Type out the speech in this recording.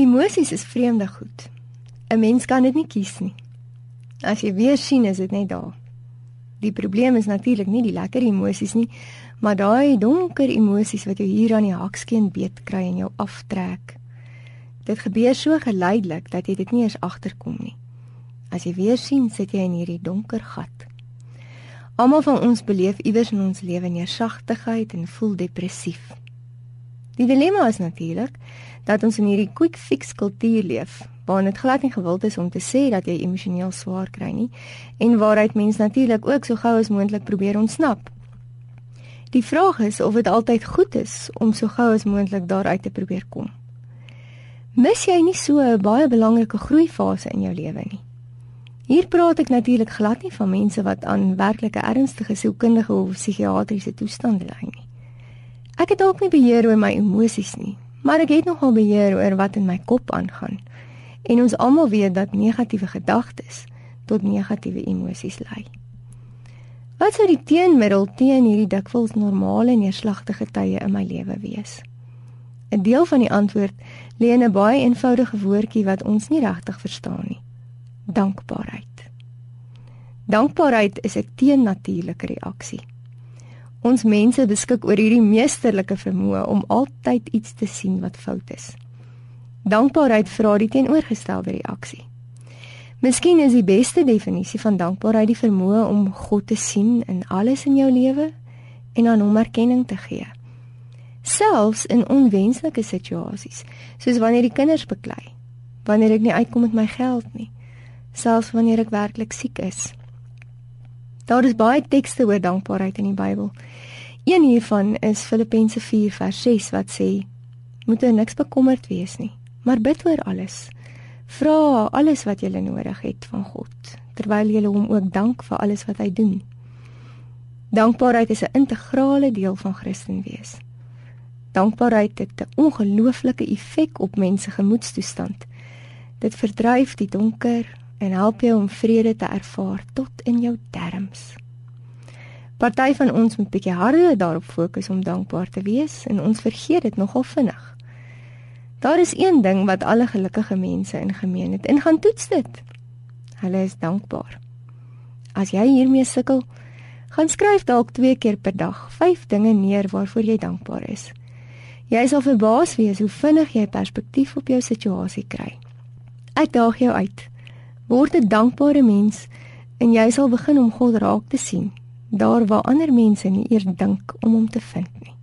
Emosies is vreemde goed. 'n Mens kan dit nie kies nie. As jy weer sien, is dit net daar. Die probleem is natuurlik nie die lekker emosies nie, maar daai donker emosies wat jou hier aan die hakskeen beet kry en jou aftrek. Dit gebeur so geleidelik dat jy dit nie eens agterkom nie. As jy weer sien, sit jy in hierdie donker gat. Almal van ons beleef iewers in ons lewe neersagtigheid en voel depressief. Die dilemma is natuurlik dat ons in hierdie quick fix kultuur leef waar dit glad nie gewild is om te sê dat jy emosioneel swaar kry nie en waaruit mens natuurlik ook so gou as moontlik probeer ontsnap. Die vraag is of dit altyd goed is om so gou as moontlik daaruit te probeer kom. Mis jy nie so 'n baie belangrike groeifase in jou lewe nie? Hier praat ek natuurlik glad nie van mense wat aan werklike ernstige sielkundige of psigiatriese toestande ly nie. Ek het dalk nie beheer oor my emosies nie, maar ek het nogal beheer oor wat in my kop aangaan. En ons almal weet dat negatiewe gedagtes tot negatiewe emosies lei. Wat sou die teenmiddel teen hierdie dikwels normale neerslagtige tye in my lewe wees? 'n Deel van die antwoord lê in 'n baie eenvoudige woordjie wat ons nie regtig verstaan nie dankbaarheid. Dankbaarheid is 'n teennatuurlike reaksie. Ons mense beskik oor hierdie meesterlike vermoë om altyd iets te sien wat fout is. Dankbaarheid vra die teenoorgestelde reaksie. Miskien is die beste definisie van dankbaarheid die vermoë om God te sien in alles in jou lewe en aan hom erkenning te gee. Selfs in onwenslike situasies, soos wanneer die kinders beklei, wanneer ek nie uitkom met my geld nie, selfs wanneer ek werklik siek is. Daar is baie tekste oor dankbaarheid in die Bybel. Een hiervan is Filippense 4 vers 6 wat sê: Moet jy niks bekommerd wees nie, maar bid oor alles. Vra alles wat jy nodig het van God, terwyl jy hom ook dank vir alles wat hy doen. Dankbaarheid is 'n integrale deel van Christen wees. Dankbaarheid het 'n ongelooflike effek op mense gemoedstoestand. Dit verdryf die donker, en help jou om vrede te ervaar tot in jou terms. Party van ons moet bietjie harder daarop fokus om dankbaar te wees en ons vergeet dit nogal vinnig. Daar is een ding wat alle gelukkige mense in gemeen het en gaan toets dit. Hulle is dankbaar. As jy hiermee sukkel, gaan skryf dalk 2 keer per dag 5 dinge neer waarvoor jy dankbaar is. Jy sal verbaas wees hoe vinnig jy perspektief op jou situasie kry. Ek daag jou uit. Word 'n dankbare mens en jy sal begin om God raak te sien, daar waar ander mense nie eers dink om hom te vind nie.